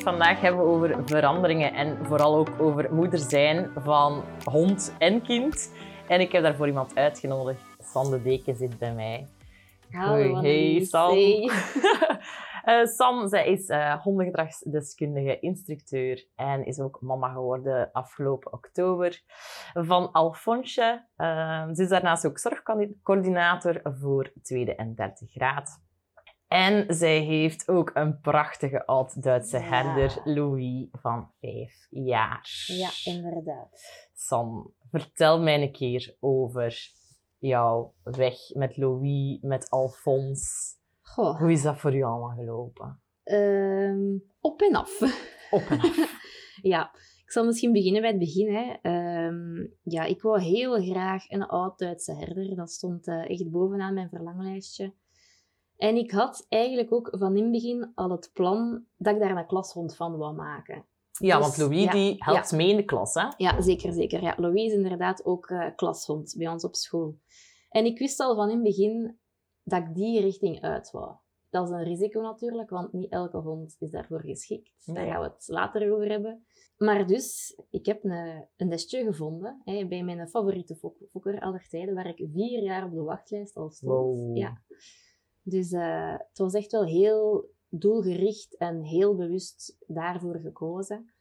Het vandaag hebben over veranderingen en vooral ook over moeder zijn van hond en kind. En ik heb daarvoor iemand uitgenodigd. Sam de Deken zit bij mij. Hallo, Hoi, hey. Sam. Hey. Eh, Sam, zij is eh, hondengedragsdeskundige, instructeur en is ook mama geworden afgelopen oktober van Alfonsje. Eh, ze is daarnaast ook zorgcoördinator voor tweede en derde graad. En zij heeft ook een prachtige oud-Duitse Ja. herder, Louis, van vijf jaar. Ja, inderdaad. Sam, vertel mij een keer over jouw weg met Louis, met Alfons. Goh, Hoe is dat voor jou allemaal gelopen? ehm, op en af. Op en af. ja, ik zal misschien beginnen bij het begin. Hè. Ehm, ja, ik wou heel graag een oud-Duitse herder. Dat stond eh, echt bovenaan mijn verlanglijstje. En ik had eigenlijk ook van in het begin al het plan dat ik daar een klashond van wou maken. Ja, Dus, want Louis ja, die helpt mee in de klas, hè? Ja, zeker, zeker. Ja, Louis is inderdaad ook eh, klashond bij ons op school. En ik wist al van in het begin dat ik die richting uit wou. Dat is een risico natuurlijk, want niet elke hond is daarvoor geschikt. Daar gaan we het later over hebben. Maar dus, ik heb een, een nestje gevonden hè, bij mijn favoriete fok- fokker aller tijden, waar ik vier jaar op de wachtlijst al stond. Wow. Ja. Dus eh, het was echt wel heel doelgericht en heel bewust daarvoor gekozen.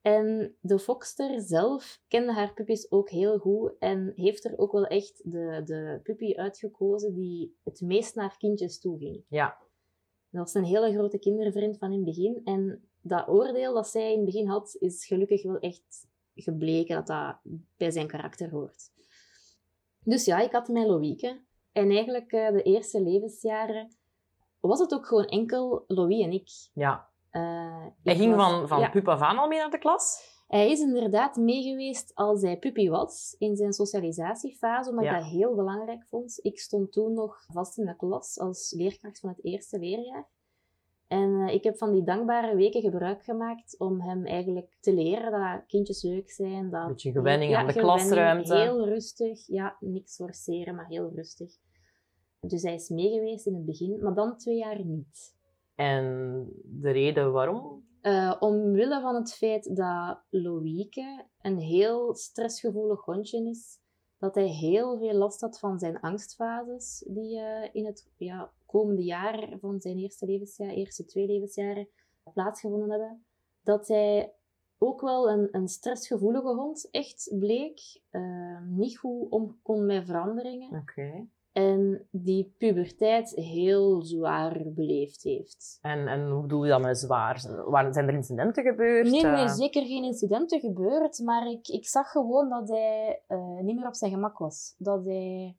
En de fokster zelf kende haar puppies ook heel goed en heeft er ook wel echt de, de puppy uitgekozen die het meest naar kindjes toe ging. Ja. Dat was een hele grote kindervriend van in het begin. En dat oordeel dat zij in het begin had, is gelukkig wel echt gebleken dat dat bij zijn karakter hoort. Dus ja, ik had mijn Loïke. En eigenlijk eh, de eerste levensjaren was het ook gewoon enkel Louis en ik. ja. Eh, Hij ik ging was- van, van ja. pup af aan al mee naar de klas? Hij is inderdaad meegeweest als hij puppy was in zijn socialisatiefase, omdat Ja. ik dat heel belangrijk vond. Ik stond toen nog vast in de klas als leerkracht van het eerste leerjaar. En eh, ik heb van die dankbare weken gebruik gemaakt om hem eigenlijk te leren dat kindjes leuk zijn. Dat Beetje gewenning Ja, aan de gewenning, klasruimte. Heel rustig. Ja, niks forceren, maar heel rustig. Dus hij is meegeweest in het begin, maar dan twee jaar niet. En de reden waarom? Eh, omwille van het feit dat Loïke een heel stressgevoelig hondje is, dat hij heel veel last had van zijn angstfases, die eh, in het ja, komende jaar van zijn eerste levensjaar, eerste twee levensjaren, plaatsgevonden hebben. Dat hij ook wel een, een stressgevoelige hond echt bleek, eh, niet goed om kon met veranderingen Oké. En die puberteit heel zwaar beleefd heeft. En, en hoe doe je dat met zwaar? Waren, zijn er incidenten gebeurd? Nee, nee, Eh, zeker geen incidenten gebeurd, maar ik, ik zag gewoon dat hij eh, niet meer op zijn gemak was. Dat hij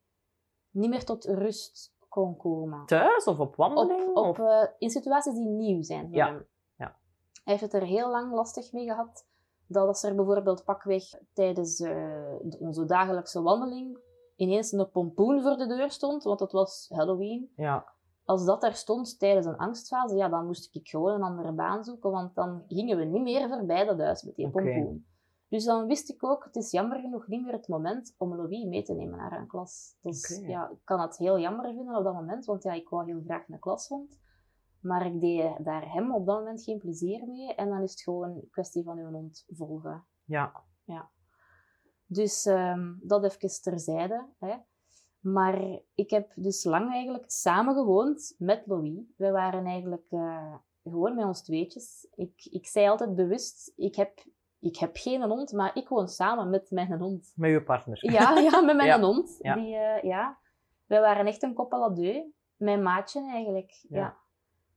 niet meer tot rust kon komen. Thuis of op wandeling? op, eh, in situaties die nieuw zijn Ja, hem. ja. Hij heeft het er heel lang lastig mee gehad. Dat als er bijvoorbeeld pakweg tijdens de- onze dagelijkse wandeling ineens een pompoen voor de deur stond, want het was Halloween. Ja. Als dat daar stond tijdens een angstfase, ja, dan moest ik gewoon een andere baan zoeken, want dan gingen we niet meer voorbij dat huis met die pompoen. Dus dan wist ik ook, het is jammer genoeg niet meer het moment om Louis mee te nemen naar een klas. Dus ja, ik kan het heel jammer vinden op dat moment, want ja, ik wou heel graag een klashond. Maar ik deed daar hem op dat moment geen plezier mee. En dan is het gewoon een kwestie van uw hond volgen. ja. Dus ehm, dat even terzijde. Hè. Maar ik heb dus lang eigenlijk samen gewoond met Louis. We waren eigenlijk eh, gewoon met ons tweetjes. Ik, ik zei altijd bewust, ik heb, ik heb geen hond, maar ik woon samen met mijn hond. Met je partner. Ja, ja met mijn Ja, hond. ja. Die, eh, ja. Wij waren echt een koppel à deux. Mijn maatje eigenlijk. Ja. Ja.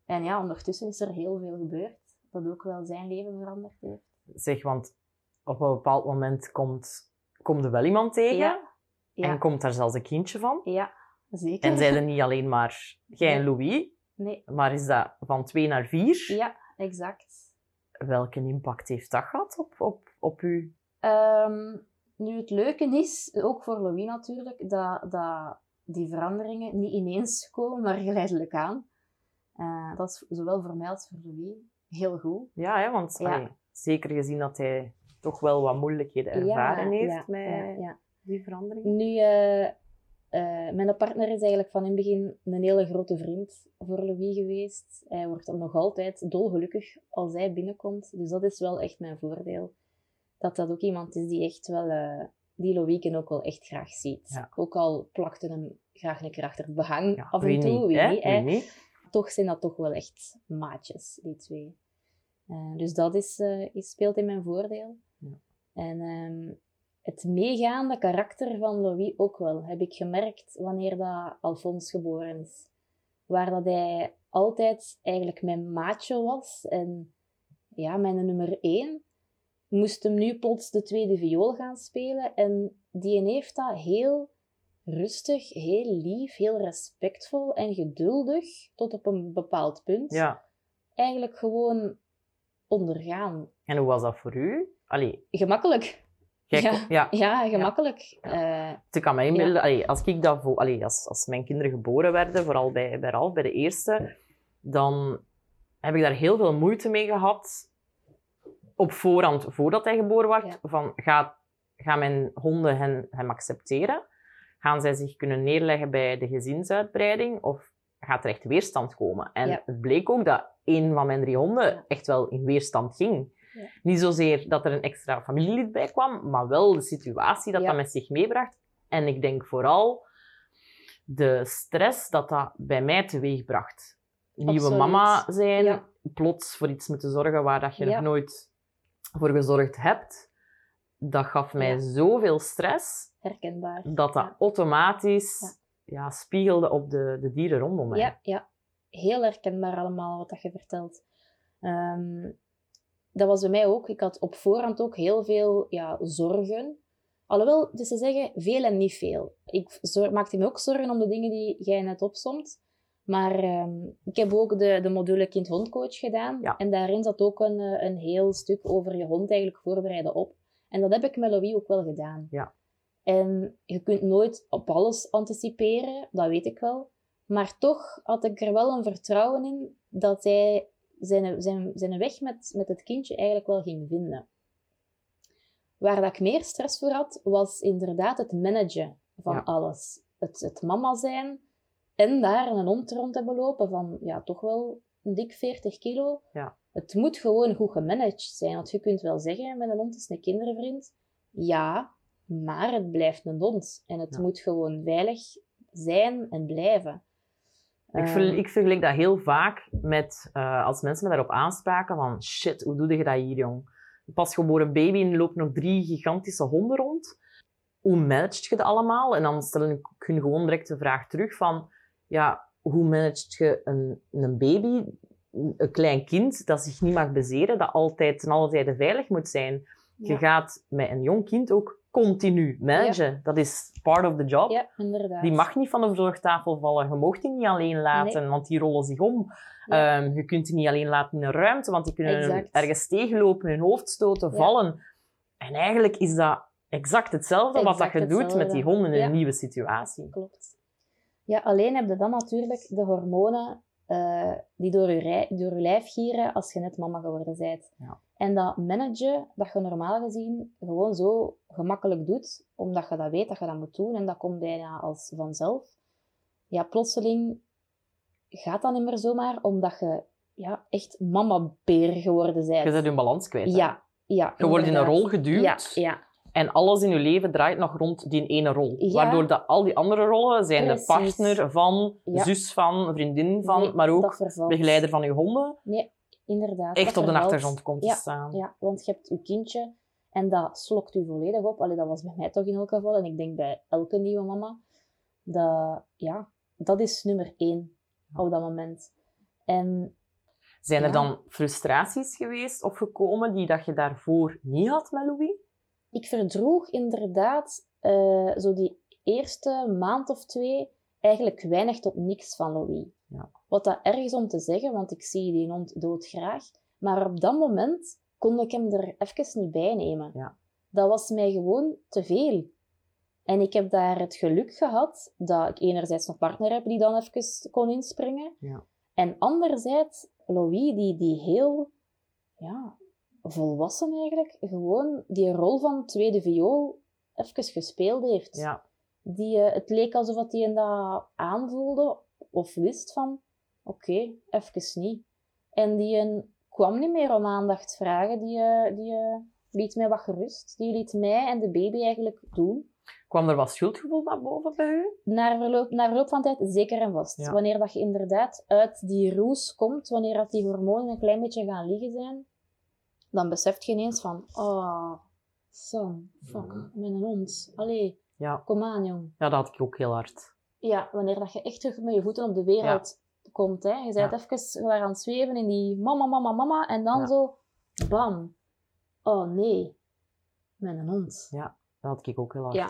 En ja, ondertussen is er heel veel gebeurd. Dat ook wel zijn leven veranderd heeft. Zeg, want op een bepaald moment komt, komt er wel iemand tegen. Ja. Ja, En komt daar zelfs een kindje van. ja zeker. En zijn er niet alleen maar jij en. Louis, Nee, maar is dat van twee naar vier? ja, exact. welke impact heeft dat gehad op, op, op u? Ehm, nu, het leuke is, ook voor Louis natuurlijk, dat, dat die veranderingen niet ineens komen, maar geleidelijk aan. Eh, dat is zowel voor mij als voor Louis heel goed. Ja, hè, want Ja. allee, zeker gezien dat hij toch wel wat moeilijkheden ervaren Ja, heeft met die verandering. Nu, eh, eh, mijn partner is eigenlijk van in het begin een hele grote vriend voor Louis geweest. Hij wordt dan nog altijd dolgelukkig als hij binnenkomt. Dus dat is wel echt mijn voordeel. Dat dat ook iemand is die echt wel, eh, die Louiken ook wel echt graag ziet. Ja. Ook al plakte hem graag een keer achter het behang Ja, af en toe, niet, wie hè? niet? Toch zijn dat toch wel echt maatjes, die twee. Dus dat is, is, speelt in mijn voordeel. Ja. En ehm, het meegaande karakter van Louis ook wel, heb ik gemerkt wanneer dat Alphonse geboren is. Waar dat hij altijd eigenlijk mijn maatje was en ja, mijn nummer één. Moest hem nu plots de tweede viool gaan spelen en die heeft dat heel rustig, heel lief, heel respectvol en geduldig tot op een bepaald punt Ja. eigenlijk gewoon ondergaan. En hoe was dat voor u? Allee, Gemakkelijk. jij Ja. ja. Ja, gemakkelijk. Eh, Ik kan me inbeelden, allee, als ik dat allee, als, als mijn kinderen geboren werden, vooral bij, bij Ralf, bij de eerste, dan heb ik daar heel veel moeite mee gehad op voorhand, voordat hij geboren werd, Ja. van gaan ga mijn honden hen, hem accepteren? Gaan zij zich kunnen neerleggen bij de gezinsuitbreiding? Of gaat er echt weerstand komen? En Ja. het bleek ook dat een van mijn drie honden Ja. echt wel in weerstand ging. Ja. Niet zozeer dat er een extra familielid bij kwam, maar wel de situatie dat Ja. dat met zich meebracht. En ik denk vooral de stress dat dat bij mij teweegbracht. Nieuwe Absoluut. mama zijn, Ja. plots voor iets moeten zorgen waar dat je nog nooit voor gezorgd hebt. Dat gaf mij zoveel stress herkenbaar. dat dat automatisch ja. spiegelde op de, de dieren rondom mij. Ja, ja, heel herkenbaar allemaal wat dat je vertelt. Ehm, dat was bij mij ook. Ik had op voorhand ook heel veel ja, zorgen. Alhoewel, dus te zeggen, veel en niet veel. Ik maakte me ook zorgen om de dingen die jij net opsomt. Maar ehm, ik heb ook de, de module kind-hondcoach gedaan. Ja. En daarin zat ook een, eh, een heel stuk over je hond eigenlijk voorbereiden op. En dat heb ik met Louis ook wel gedaan. Ja. En je kunt nooit op alles anticiperen, dat weet ik wel. Maar toch had ik er wel een vertrouwen in dat hij zijn, zijn, zijn weg met, met het kindje eigenlijk wel ging vinden. Waar dat ik meer stress voor had, was inderdaad het managen van Ja. alles. Het, het mama zijn en daar een hond rond hebben lopen van ja, toch wel een dik 40 kilo. Ja. Het moet gewoon goed gemanaged zijn. Want je kunt wel zeggen, met een hond is een kindervriend. Ja, maar het blijft een hond. En het Ja. moet gewoon veilig zijn en blijven. Ik, Ehm, ver, ik vergelijk dat heel vaak met eh, als mensen me daarop aanspraken van shit, hoe doe je dat hier, jong? Een pasgeboren baby en lopen nog drie gigantische honden rond. Hoe managt je dat allemaal? En dan stel ik hun gewoon direct de vraag terug van ja, hoe managt je een, een baby, een klein kind dat zich niet mag bezeren, dat altijd ten alle veilig moet zijn? Je gaat met een jong kind ook continu managen. Dat is part of the job. ja, inderdaad. Die mag niet van de verzorgtafel vallen. Je mag die niet alleen laten, want die rollen zich om. Ehm, je kunt die niet alleen laten in een ruimte, want die kunnen Exact. ergens tegenlopen, hun hoofd stoten, vallen. En eigenlijk is dat exact hetzelfde wat dat je doet met die honden in Ja. een nieuwe situatie. Klopt. Ja, alleen heb je dan natuurlijk de hormonen eh, die door je, rij- door je lijf gieren als je net mama geworden bent. Ja. En dat managen, dat je normaal gezien gewoon zo gemakkelijk doet, omdat je dat weet dat je dat moet doen en dat komt bijna als vanzelf. Ja, plotseling gaat dat niet meer zomaar, omdat je ja, echt mama-beer geworden bent. Je bent je balans kwijt. hè. Ja, ja. Je wordt in een rol geduwd Ja, ja, en alles in je leven draait nog rond die ene rol. Ja. Waardoor dat al die andere rollen zijn Precies. de partner van, Ja. zus van, vriendin van, Nee, maar ook begeleider van je honden, Nee, inderdaad. echt op de achtergrond komt Ja. te staan. Ja, want je hebt je kindje en dat slokt u volledig op. Allee, dat was bij mij toch in elk geval. En ik denk bij elke nieuwe mama. Dat, ja, dat is nummer één op dat moment. En Zijn er Ja. dan frustraties geweest of gekomen die dat je daarvoor niet had met Louis? ik verdroeg inderdaad eh, zo die eerste maand of twee eigenlijk weinig tot niks van Louis. Ja. Wat dat erg is om te zeggen, want ik zie die hond doodgraag. Maar op dat moment kon ik hem er even niet bij nemen. Ja. Dat was mij gewoon te veel. En ik heb daar het geluk gehad dat ik enerzijds een partner heb die dan even kon inspringen. Ja. En anderzijds Louis, die, die heel ja, volwassen eigenlijk, gewoon die rol van tweede viool even gespeeld heeft. Ja. Die, eh, het leek alsof hij dat aanvoelde of wist van, oké, even niet. En die een, kwam niet meer om aandacht vragen, die, eh, die eh, liet mij wat gerust. Die liet mij en de baby eigenlijk doen. Kwam er wat schuldgevoel naar boven bij u? Naar verloop, naar verloop van tijd zeker en vast. Ja. Wanneer dat je inderdaad uit die roes komt, wanneer dat die hormonen een klein beetje gaan liggen zijn, dan beseft je ineens van, oh, son, fuck, met een hond. Allee, Ja. kom aan, jong. ja, dat had ik ook heel hard. Ja, wanneer dat je echt terug met je voeten op de wereld komt. Hè. Je bent even daar aan het zweven in die mama, mama, mama. En dan zo, bam. Oh nee, met een hond. Ja, dat had ik ook heel hard. Ja.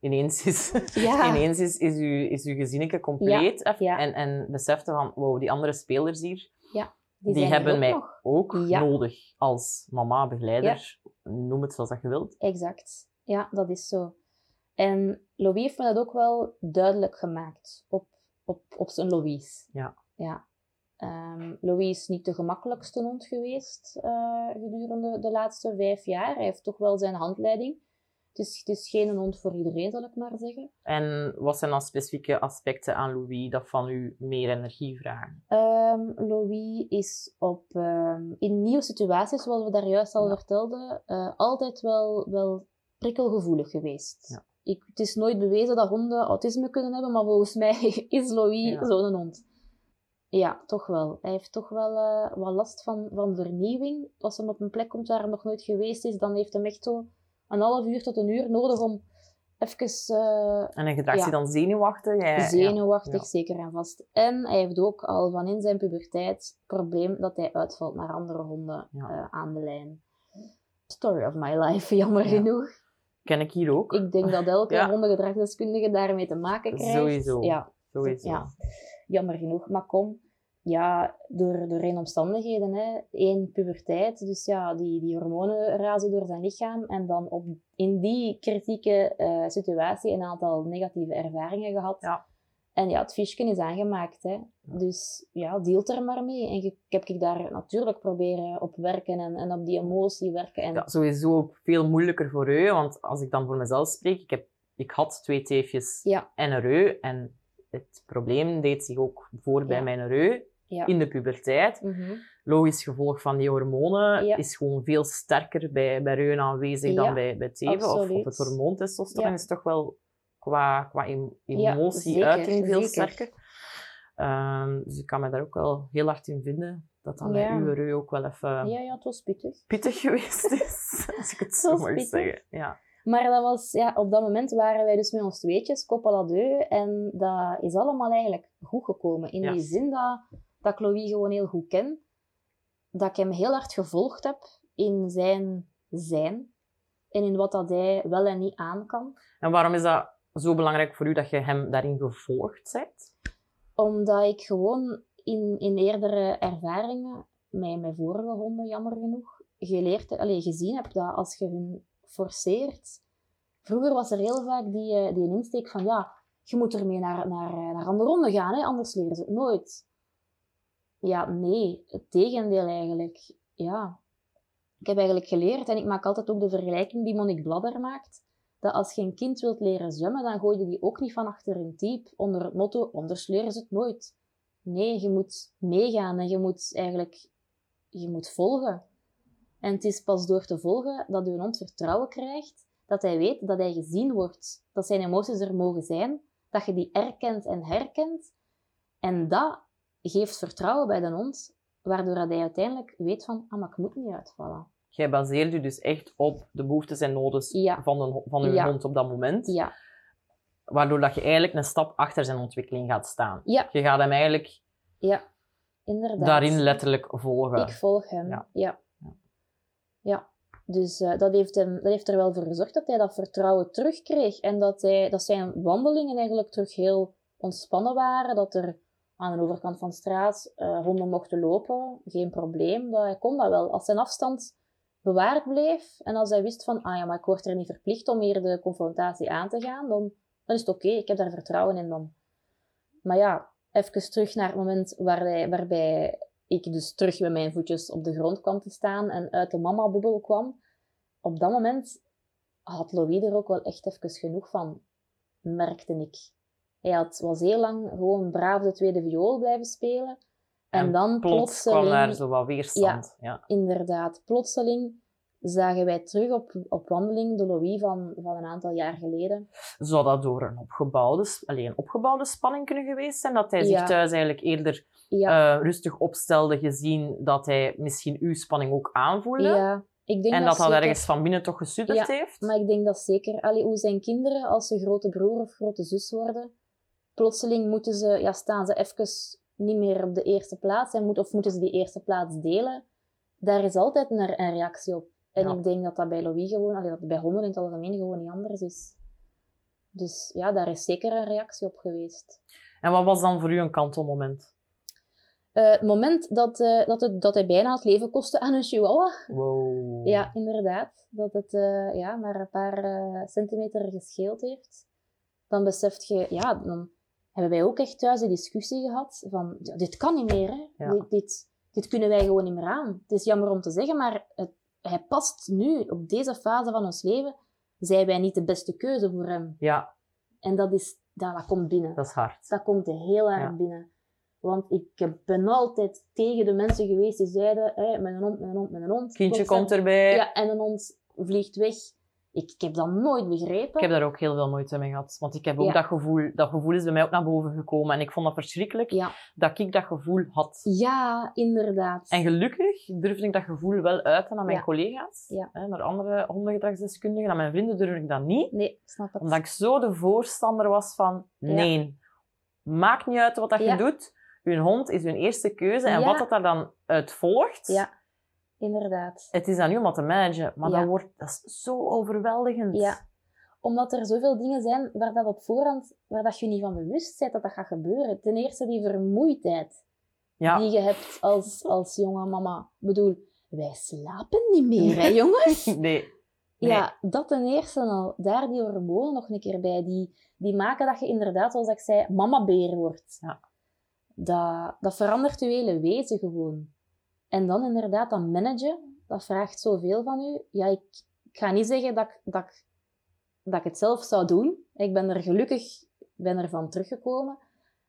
Ineens is, Ja. ineens is, is, uw, is uw gezinnetje compleet. ja. En, en besefte van, wow, die andere spelers hier, die, er hebben ook mij nog. ook nodig als mama, begeleider. Noem het zoals dat je wilt. Exact. Ja, dat is zo. En Louis heeft me dat ook wel duidelijk gemaakt op, op, op zijn Louise. Ja. ja. Ehm, Louis is niet de gemakkelijkste hond geweest eh, gedurende de laatste vijf jaar. Hij heeft toch wel zijn handleiding. Het is, het is geen hond voor iedereen, zal ik maar zeggen. En wat zijn dan specifieke aspecten aan Louis dat van u meer energie vragen? Ehm, Louis is op, ehm, in nieuwe situaties, zoals we daar juist al Ja. vertelden, eh, altijd wel, wel prikkelgevoelig geweest. Ja. Ik, het is nooit bewezen dat honden autisme kunnen hebben, maar volgens mij is Louis Ja. zo'n hond. Ja, toch wel. Hij heeft toch wel eh, wat last van, van vernieuwing. Als hij op een plek komt waar hij nog nooit geweest is, dan heeft hij echt zo een half uur tot een uur nodig om even eh, En hij gedraagt Ja. zich dan zenuwachtig? Hij- zenuwachtig, ja. zeker en vast. En hij heeft ook al van in zijn puberteit het probleem dat hij uitvalt naar andere honden eh, aan de lijn. Story of my life, jammer Ja. genoeg. Ken ik hier ook. Ik denk dat elke Ja. hondengedragsdeskundige daarmee te maken krijgt. Sowieso. Ja, Sowieso. ja. jammer genoeg. Maar kom, ja, door, door één omstandigheden. Hè. Eén, puberteit. Dus ja, die, die hormonen razen door zijn lichaam. En dan op, in die kritieke eh, situatie een aantal negatieve ervaringen gehad. Ja. En ja, het fischje is aangemaakt. Hè. Dus ja, deelt er maar mee. En je, heb ik daar natuurlijk proberen op werken en, en op die emotie werken. En, Ja, sowieso ook veel moeilijker voor u, want als ik dan voor mezelf spreek, ik, heb, ik had twee teefjes Ja. en een reu, en het probleem deed zich ook voor bij Ja. mijn reu ja. in de puberteit. Mhm. Logisch gevolg van die hormonen Ja. is gewoon veel sterker bij, bij reuen aanwezig Ja, dan bij, bij teven, of, of het hormoon testosteron is toch wel qua, qua em- Ja, emotie, zeker, uiting veel zeker. sterker. Ehm, dus ik kan me daar ook wel heel hard in vinden, dat dat Ja. met uw ook wel even ja, ja, het was pittig. pittig geweest is, als ik het zo mag pittig. zeggen. Ja. Maar dat was, ja, op dat moment waren wij dus met ons tweetjes, koppel à deux. En dat is allemaal eigenlijk goed gekomen. In Ja. die zin dat, dat ik Louis gewoon heel goed ken. Dat ik hem heel hard gevolgd heb in zijn zijn. En in wat dat hij wel en niet aan kan. En waarom is dat zo belangrijk voor u dat je hem daarin gevolgd bent? Omdat ik gewoon in, in eerdere ervaringen, met mijn vorige honden jammer genoeg, geleerd, allee, gezien heb dat als je hun forceert... Vroeger was er heel vaak die, eh, die insteek van, ja, je moet ermee naar, naar, eh, naar andere ronden gaan, hè, anders leren ze het nooit. Ja, nee, het tegendeel eigenlijk. Ja. Ik heb eigenlijk geleerd, en ik maak altijd ook de vergelijking die Monique Bladder maakt, dat als je een kind wilt leren zwemmen, dan gooi je die ook niet van achter een diep onder het motto, anders leren ze het nooit. Nee, je moet meegaan en je moet eigenlijk je moet volgen. En het is pas door te volgen dat je hond vertrouwen krijgt, dat hij weet dat hij gezien wordt, dat zijn emoties er mogen zijn, dat je die erkent en herkent. En dat geeft vertrouwen bij de hond, waardoor hij uiteindelijk weet van, ah, ik moet niet uitvallen. Jij baseert je dus echt op de behoeftes en nodes Ja. van, een, van uw Ja. hond op dat moment. Ja, Waardoor dat je eigenlijk een stap achter zijn ontwikkeling gaat staan. Je gaat hem eigenlijk ja, inderdaad. daarin letterlijk volgen. Ik volg hem, Ja. ja. Dus eh, dat, heeft hem, dat heeft er wel voor gezorgd dat hij dat vertrouwen terugkreeg. En dat, hij, dat zijn wandelingen eigenlijk terug heel ontspannen waren. Dat er aan de overkant van de straat eh, honden mochten lopen, geen probleem. Dat, hij kon dat wel. Als zijn afstand bewaard bleef en als hij wist van, ah ja, maar ik word er niet verplicht om hier de confrontatie aan te gaan, dan, dan is het oké. Ik heb daar vertrouwen in dan. Maar ja, even terug naar het moment waar waarbij ik dus terug met mijn voetjes op de grond kwam te staan en uit de mama-bubbel kwam. Op dat moment had Louis er ook wel echt even genoeg van, merkte ik. Hij had, was heel lang gewoon braaf de tweede viool blijven spelen. En, dan plots plotseling... kwam daar zo wat weerstand. Ja, Inderdaad, plotseling zagen wij terug op, op wandeling de Louis van, van een aantal jaar geleden. Zou dat door een opgebouwde, s- allee, een opgebouwde spanning kunnen geweest zijn? Dat hij zich thuis eigenlijk eerder Ja, eh, rustig opstelde, gezien dat hij misschien uw spanning ook aanvoelde? ja ik denk en dat dat zeker- ergens van binnen toch gesudderd Ja, heeft? Maar ik denk dat zeker, allee, hoe zijn kinderen, als ze grote broer of grote zus worden, plotseling moeten ze, ja, staan ze even niet meer op de eerste plaats en moet, of moeten ze die eerste plaats delen. Daar is altijd een, een reactie op. En Ja. ik denk dat dat bij Louis gewoon, allee, dat bij honden in het algemeen gewoon niet anders is. Dus ja, daar is zeker een reactie op geweest. En wat was dan voor u een kantelmoment? Eh, het moment dat, eh, dat, het, dat hij bijna het leven kostte aan een chihuahua, Wow. Ja, inderdaad. Dat het eh, ja, maar een paar eh, centimeter gescheeld heeft. Dan beseft je, ja, dan hebben wij ook echt thuis een discussie gehad van, dit kan niet meer, hè. Ja. Dit, dit, dit kunnen wij gewoon niet meer aan. Het is jammer om te zeggen, maar het, hij past nu, op deze fase van ons leven, zijn wij niet de beste keuze voor hem. Ja, En dat, is, dat, dat komt binnen. dat is hard. Dat komt heel erg Ja. binnen. Want ik ben altijd tegen de mensen geweest die zeiden, met een hond, met een hond, met een hond. Kindje Klopt, komt erbij. ja, en een hond vliegt weg. Ik, ik heb dat nooit begrepen. Ik heb daar ook heel veel moeite mee gehad. Want ik heb ook Ja. dat gevoel, dat gevoel is bij mij ook naar boven gekomen. En ik vond dat verschrikkelijk Ja. dat ik dat gevoel had. ja, inderdaad. En gelukkig durfde ik dat gevoel wel uiten aan mijn Ja. collega's, hè, naar andere hondengedragsdeskundigen. Aan mijn vrienden durfde ik dat niet, Nee, snap het. omdat ik zo de voorstander was van nee, maakt niet uit wat dat je doet. Uw hond is uw eerste keuze en wat dat daar dan uit volgt, Ja, inderdaad. het is aan u om dat te managen. Maar Ja. dat, wordt, dat is zo overweldigend. Ja. Omdat er zoveel dingen zijn waar dat op voorhand, waar dat je niet van bewust bent dat dat gaat gebeuren. Ten eerste die vermoeidheid Ja. die je hebt als, als jonge mama. Ik bedoel, wij slapen niet meer, hè jongens? Nee. Nee. Ja, dat ten eerste al. Daar die hormonen nog een keer bij. Die, die maken dat je inderdaad, zoals ik zei, mama-beer wordt. Ja. Dat, dat verandert je hele wezen gewoon. En dan inderdaad, dat managen, dat vraagt zoveel van u. Ja, ik, ik ga niet zeggen dat ik, dat, ik, dat ik het zelf zou doen. Ik ben er gelukkig ben er van teruggekomen.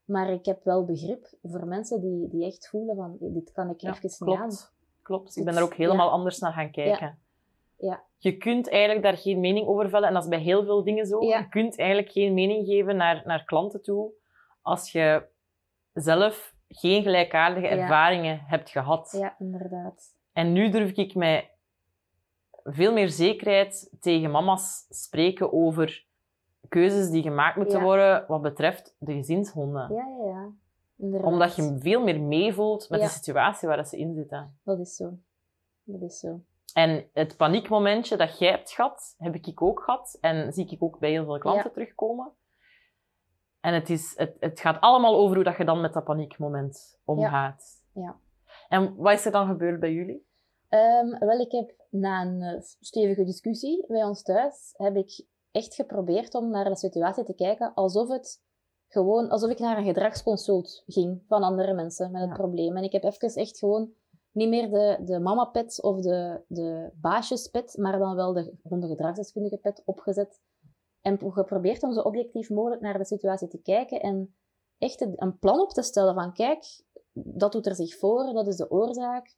Maar ik heb wel begrip voor mensen die, die echt voelen van, dit kan ik Ja, even niet aan. Klopt. Klopt. Ik Het- ben daar ook helemaal ja. anders naar gaan kijken. Ja. Je kunt eigenlijk daar geen mening over vellen. En dat is bij heel veel dingen zo. Ja. Je kunt eigenlijk geen mening geven naar, naar klanten toe als je zelf geen gelijkaardige Ja. ervaringen hebt gehad. Ja, inderdaad. En nu durf ik met veel meer zekerheid tegen mama's spreken over keuzes die gemaakt moeten Ja. worden wat betreft de gezinshonden. Ja, ja, ja. Inderdaad. Omdat je veel meer meevoelt met Ja. de situatie waar ze in zitten. Dat is zo. Dat is zo. En het paniekmomentje dat jij hebt gehad, heb ik ook gehad. En zie ik ook bij heel veel klanten terugkomen. En het, is, het, het gaat allemaal over hoe dat je dan met dat paniekmoment omgaat. Ja. En wat is er dan gebeurd bij jullie? Ehm, wel, ik heb na een eh, stevige discussie bij ons thuis, heb ik echt geprobeerd om naar de situatie te kijken alsof het gewoon, alsof ik naar een gedragsconsult ging van andere mensen met het Ja. probleem. En ik heb even echt gewoon niet meer de, de mama-pet of de, de baasjespet, maar dan wel de hondengedragsdeskundige pet opgezet. En geprobeerd om zo objectief mogelijk naar de situatie te kijken en echt een plan op te stellen van kijk, dat doet er zich voor, dat is de oorzaak.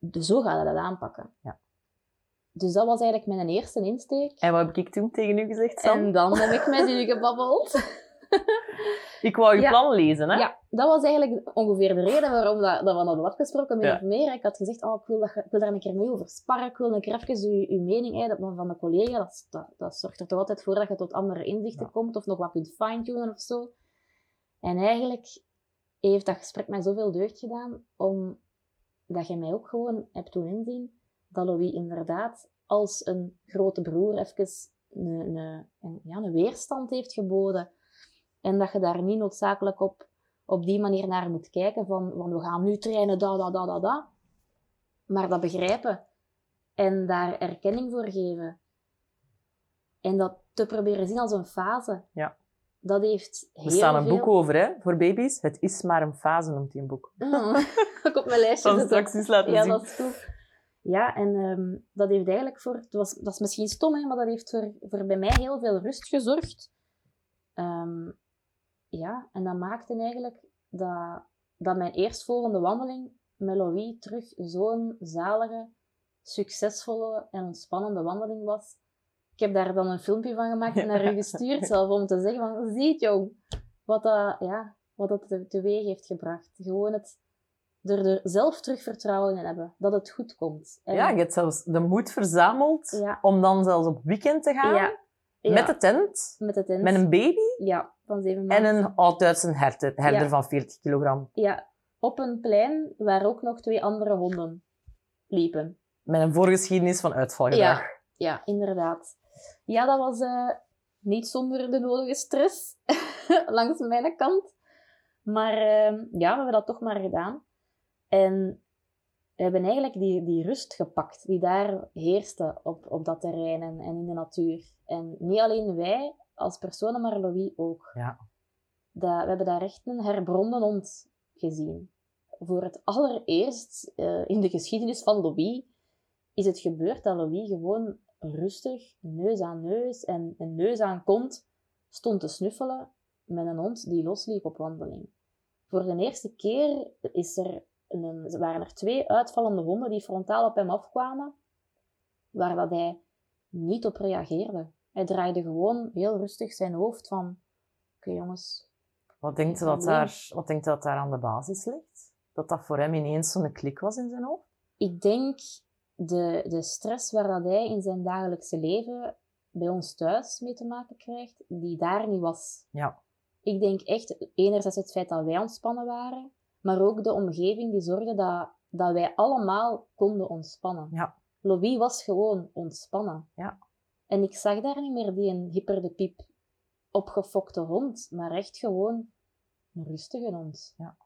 Dus zo gaan we dat aanpakken. Ja. Dus dat was eigenlijk mijn eerste insteek. En wat heb ik toen tegen u gezegd, Sam? En dan heb ik met u gebabbeld. Ik wou Ja. plan lezen, hè? Ja, dat was eigenlijk ongeveer de reden waarom dat, dat we hadden afgesproken, min Ja. of meer. Ik had gezegd, oh, ik, wil dat, je- ik wil daar een keer mee over sparren. Ik wil een keer even uw, uw mening hè, dat van de collega. Dat, dat, dat zorgt er toch altijd voor dat je tot andere inzichten Ja. komt of nog wat kunt fine-tunen of zo. En eigenlijk heeft dat gesprek mij zoveel deugd gedaan, omdat je mij ook gewoon hebt doen inzien dat Louis inderdaad als een grote broer even een, een, een, ja, een weerstand heeft geboden. En dat je daar niet noodzakelijk op, op die manier naar moet kijken van, van we gaan nu trainen, da, da, da, da, da. Maar dat begrijpen en daar erkenning voor geven. En dat te proberen zien als een fase. Ja. Dat heeft heel Er staat een veel... boek over, hè, voor baby's. Het is maar een fase, noemt hij een boek. Mm. ik op mijn lijstje straks eens laten Ja, zien. dat is goed. Ja, en ehm, dat heeft eigenlijk voor... Het was, dat is misschien stom, hè, maar dat heeft voor, voor bij mij heel veel rust gezorgd. Ehm, ja, en dat maakte eigenlijk dat, dat mijn eerstvolgende wandeling met Louis terug zo'n zalige, succesvolle en ontspannende wandeling was. Ik heb daar dan een filmpje van gemaakt en naar u gestuurd, zelf om te zeggen van, ziet jong, wat dat, ja, wat dat te- teweeg heeft gebracht. Gewoon het er, er zelf terug vertrouwen in hebben, dat het goed komt. En- Ja, je hebt zelfs de moed verzameld Ja. om dan zelfs op weekend te gaan. ja, ja, Met de tent, met tent. met een baby Ja, van zeven en een oud-Duitse herder, herder Ja. van 40 kilogram. Ja, op een plein waar ook nog twee andere honden liepen. Met een voorgeschiedenis van uitvalgedrag. Ja, inderdaad. Ja, dat was eh, niet zonder de nodige stress langs mijn kant. Maar eh, ja, we hebben dat toch maar gedaan. En we hebben eigenlijk die, die rust gepakt die daar heerste op, op dat terrein en, en in de natuur. En niet alleen wij als personen, maar Louis ook. Ja. Dat, we hebben daar echt een herbronden hond gezien. Voor het allereerst eh, in de geschiedenis van Louis is het gebeurd dat Louis gewoon rustig, neus aan neus en, en neus aan kont, stond te snuffelen met een hond die losliep op wandeling. Voor de eerste keer is er een, waren er twee uitvallende honden die frontaal op hem afkwamen, waar dat hij niet op reageerde. Hij draaide gewoon heel rustig zijn hoofd van, oké jongens, Wat denkt, dat daar, wat denkt u dat daar aan de basis ligt? Dat dat voor hem ineens zo'n klik was in zijn hoofd? ik denk de, de stress waar dat hij in zijn dagelijkse leven bij ons thuis mee te maken krijgt, die daar niet was. Ja. Ik denk echt, enerzijds het feit dat wij ontspannen waren, maar ook de omgeving die zorgde dat, dat wij allemaal konden ontspannen. Ja. Louis was gewoon ontspannen. Ja. En ik zag daar niet meer die een hyper de piep opgefokte hond, maar echt gewoon een rustige hond. Ja.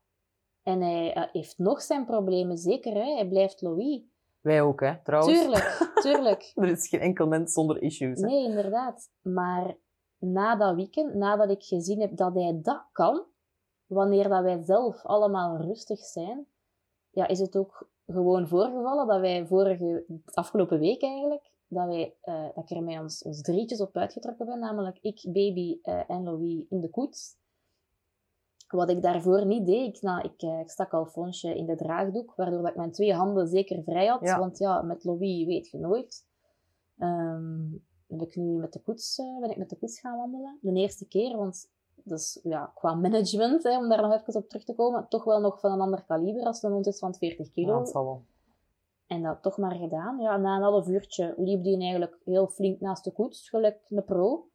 En hij eh, heeft nog zijn problemen, zeker. Hè? Hij blijft Louis. Wij ook, hè, trouwens. Tuurlijk, tuurlijk. Er is geen enkel mens zonder issues. Hè? Nee, inderdaad. Maar na dat weekend, nadat ik gezien heb dat hij dat kan, wanneer dat wij zelf allemaal rustig zijn, ja, is het ook gewoon voorgevallen dat wij vorige, afgelopen week eigenlijk, dat, wij, eh, dat ik er met ons, ons drietjes op uitgetrokken ben, namelijk ik, baby eh, en Louis in de koets. Wat ik daarvoor niet deed, ik, nou, ik, eh, ik stak Alfonsje in de draagdoek, waardoor dat ik mijn twee handen zeker vrij had. Ja. Want ja, met Louis weet je nooit. Ehm, heb ik nu met de koets, ben ik met de koets gaan wandelen. De eerste keer, want dat is ja, qua management, hè, om daar nog even op terug te komen, toch wel nog van een ander kaliber als een hond is van 40 Ja, kilo. dat zal wel. En dat toch maar gedaan. Ja, na een half uurtje liep die eigenlijk heel flink naast de koets, gelijk een pro.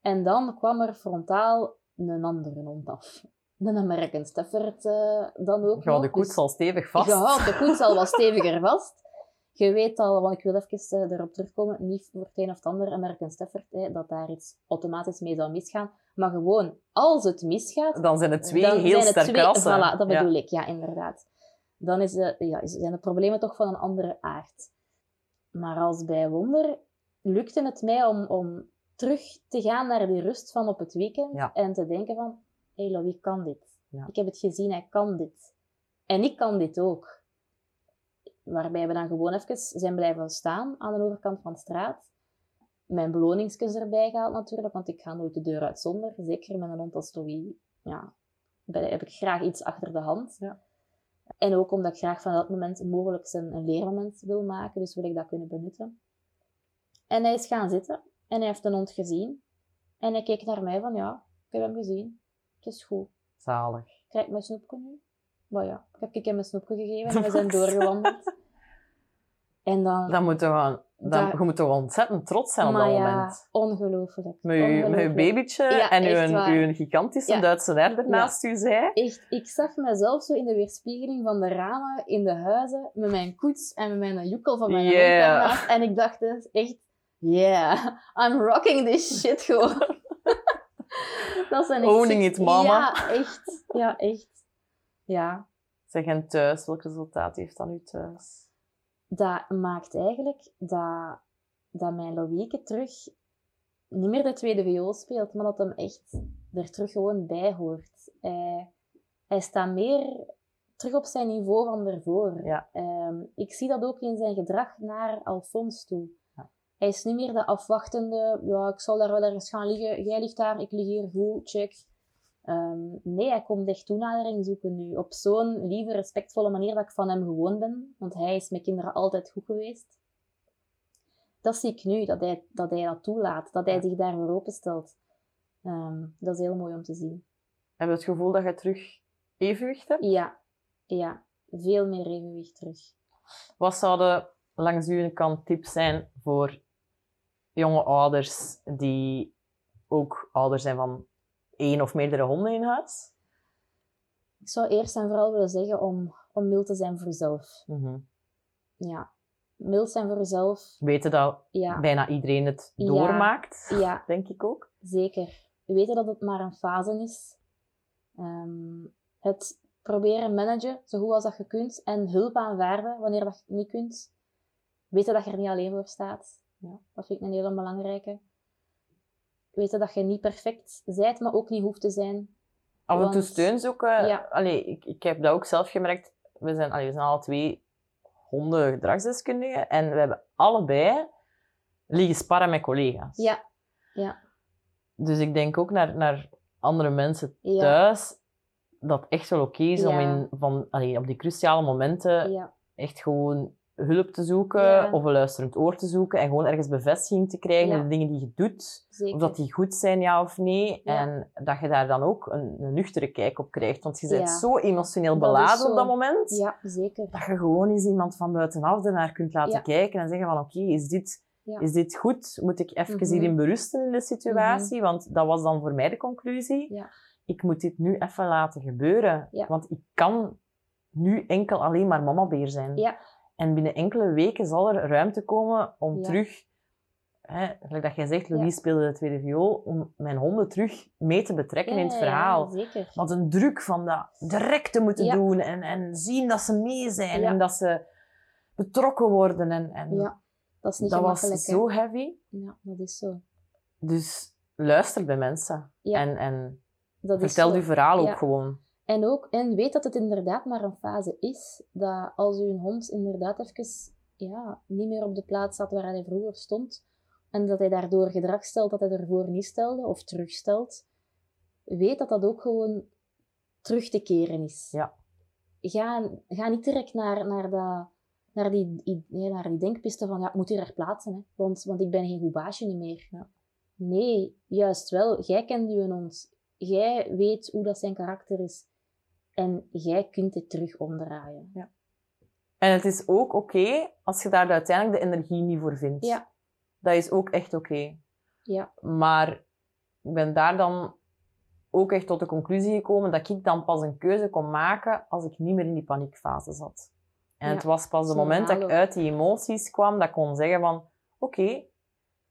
En dan kwam er frontaal een andere hond af. Een American Stafford eh, dan ook Ja, nog. de koets Dus al stevig vast. Je houdt de koets al wat steviger vast. Je weet al, want ik wil even eh, erop terugkomen, niet voor het een of het ander American Stafford, hè, dat daar iets automatisch mee zou misgaan. Maar gewoon, als het misgaat, Dan zijn het twee heel sterke rassen. Voilà, dat Ja. bedoel ik, ja, inderdaad. Dan is de, ja, zijn de problemen toch van een andere aard. Maar als bij wonder lukte het mij om, om terug te gaan naar die rust van op het weekend Ja. en te denken van, hé hey, Louis kan dit. Ja. Ik heb het gezien, hij kan dit. En ik kan dit ook. Waarbij we dan gewoon even zijn blijven staan aan de overkant van de straat. Mijn beloningsjes erbij gehaald natuurlijk, want ik ga nooit de deur uit zonder. Zeker met een hond als Louis. Ja, ben- heb ik graag iets achter de hand. Ja. En ook omdat ik graag van dat moment mogelijk een, een leermoment wil maken, dus wil ik dat kunnen benutten. En hij is gaan zitten en hij heeft een hond gezien. En hij keek naar mij van, ja, ik heb hem gezien. Het is goed. Zalig. Krijg ik mijn snoepje nu? Maar ja, ik heb ik hem een snoepje gegeven en we zijn doorgewandeld. En dan... Dan moet je gewoon... Dan, Je moet toch ontzettend trots zijn op maar dat ja, moment. ongelooflijk. Met je, babytje Ja, en je, gigantische Ja. Duitse herder naast u zei. Echt, ik zag mezelf zo in de weerspiegeling van de ramen in de huizen met mijn koets en met mijn joekel van mijn Yeah. En ik dacht dus echt, yeah, I'm rocking this shit gewoon. dat zijn echt Owning it, mama. Ja, echt. ja, echt. Ja, Zeg, en thuis, welk resultaat heeft dat nu thuis? Dat maakt eigenlijk dat, dat mijn Loïke terug niet meer de tweede viool speelt, maar dat hem echt er terug gewoon bij hoort. Hij, hij staat meer terug op zijn niveau van daarvoor. Ja. Ehm, ik zie dat ook in zijn gedrag naar Alfons toe. Ja. Hij is niet meer de afwachtende, ja, ik zal daar wel ergens gaan liggen, jij ligt daar, ik lig hier, goed, check. Ehm, nee, hij komt echt toenadering zoeken nu. Op zo'n lieve, respectvolle manier dat ik van hem gewoon ben. Want hij is met kinderen altijd goed geweest. Dat zie ik nu, dat hij dat, hij dat toelaat. Dat hij Ja. zich daarvoor openstelt. Ehm, dat is heel mooi om te zien. Heb je het gevoel dat je terug evenwicht hebt? Ja, ja. Veel meer evenwicht terug. Wat zouden langs uw kant tips zijn voor jonge ouders die ook ouder zijn van één of meerdere honden in huis? Ik zou eerst en vooral willen zeggen om, om mild te zijn voor jezelf. Mhm. Ja. Mild zijn voor jezelf. Weten dat Ja, bijna iedereen het doormaakt, ja denk ik ook. Zeker. Weten dat het maar een fase is. Ehm, het proberen managen zo goed als dat je kunt. En hulp aanvaarden wanneer dat je het niet kunt. Weten dat je er niet alleen voor staat. Ja, dat vind ik een hele belangrijke. Weten dat je niet perfect bent, maar ook niet hoeft te zijn. Af en toe steun zoeken. Ja. Allee, ik, ik heb dat ook zelf gemerkt. We zijn, allee, we zijn alle twee hondengedragsdeskundigen en we hebben allebei liggen sparren met collega's. Ja, ja, Dus ik denk ook naar, naar andere mensen Ja. thuis dat het echt wel oké is om Ja. in, van, allee, op die cruciale momenten ja, echt gewoon hulp te zoeken Ja. of een luisterend oor te zoeken en gewoon ergens bevestiging te krijgen Ja. in de dingen die je doet. zeker. Of dat die goed zijn, ja of nee. Ja. En dat je daar dan ook een, een nuchtere kijk op krijgt. Want je bent zo emotioneel beladen zo. op dat moment. Ja, zeker. Dat je gewoon eens iemand van buitenaf ernaar kunt laten kijken en zeggen van oké, is, dit, is dit goed? Moet ik even Mhm. hierin berusten in de situatie? Want dat was dan voor mij de conclusie. Ja. Ik moet dit nu even laten gebeuren. Want ik kan nu enkel alleen maar mamabeer zijn. Ja. En binnen enkele weken zal er ruimte komen om Ja. terug, hè, gelijk dat jij zegt, Louis Ja. speelde de tweede viool, om mijn honden terug mee te betrekken in het verhaal. zeker. Want een druk van dat direct te moeten doen en, en zien dat ze mee zijn en dat ze betrokken worden. En, en Ja, dat is niet dat was hè. zo heavy. Ja, dat is zo. Dus luister bij mensen. En, en Dat vertel je verhaal ook gewoon. En, ook, en weet dat het inderdaad maar een fase is. Dat als uw hond inderdaad even ja, niet meer op de plaats staat waar hij vroeger stond. En dat hij daardoor gedrag stelt dat hij ervoor niet stelde of terugstelt. Weet dat dat ook gewoon terug te keren is. Ja. Ga, ga niet direct naar, naar, dat, naar, die, nee, naar die denkpiste van ja, ik moet hier herplaatsen. Hè, want, want ik ben geen goed baasje niet meer. Ja. Nee, juist wel. Jij kent uw hond. Jij weet hoe dat zijn karakter is. En jij kunt het terug omdraaien. En het is ook oké als je daar uiteindelijk de energie niet voor vindt. Ja. Dat is ook echt oké. Ja, Maar ik ben daar dan ook echt tot de conclusie gekomen dat ik dan pas een keuze kon maken als ik niet meer in die paniekfase zat. En Ja, het was pas het moment dat ik uit die emoties kwam, dat ik kon zeggen van, oké,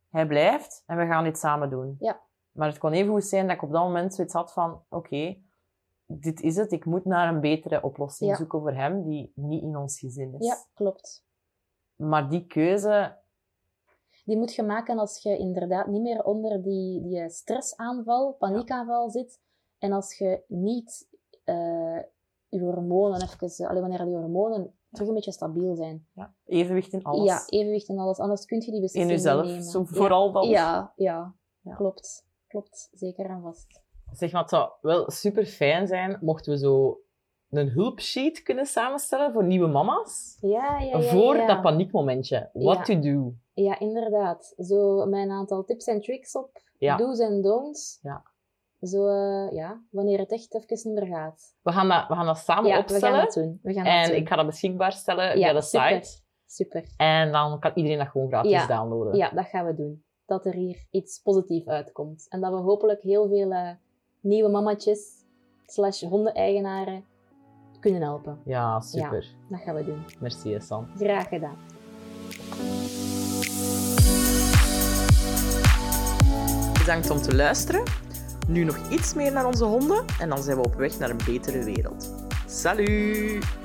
hij blijft en we gaan dit samen doen. Ja. Maar het kon even goed zijn dat ik op dat moment zoiets had van, oké, dit is het, ik moet naar een betere oplossing Ja. zoeken voor hem die niet in ons gezin is. ja klopt. Maar die keuze, Die moet je maken als je inderdaad niet meer onder die, die stressaanval, paniekaanval zit. En als je niet eh je hormonen even, alleen wanneer die hormonen terug een beetje stabiel zijn. ja, evenwicht in alles. Ja, evenwicht en alles. Anders kun je die in beslissing jezelf, niet nemen. zo Ja. vooral dan. Ja, ja, Ja. klopt. Klopt, zeker en vast. Zeg maar, het zou wel super fijn zijn mochten we zo een hulpsheet kunnen samenstellen voor nieuwe mama's. Ja, ja, ja. voor dat paniekmomentje. What to do. Ja, inderdaad. Zo mijn aantal tips en tricks op. Do's en don'ts. Ja. Zo, eh, ja, wanneer het echt even niet meer gaat. We gaan dat, we gaan dat samen ja, we opstellen. gaan dat doen. We gaan dat en doen. ik ga dat beschikbaar stellen via de super. site. Super. En dan kan iedereen dat gewoon gratis downloaden. Ja, dat gaan we doen. Dat er hier iets positiefs uitkomt. En dat we hopelijk heel veel eh, nieuwe mamatjes slash hondeneigenaren kunnen helpen. Ja, super. Dat gaan we doen. Merci, San. Graag gedaan. Bedankt om te luisteren. Nu nog iets meer naar onze honden en dan zijn we op weg naar een betere wereld. Salut!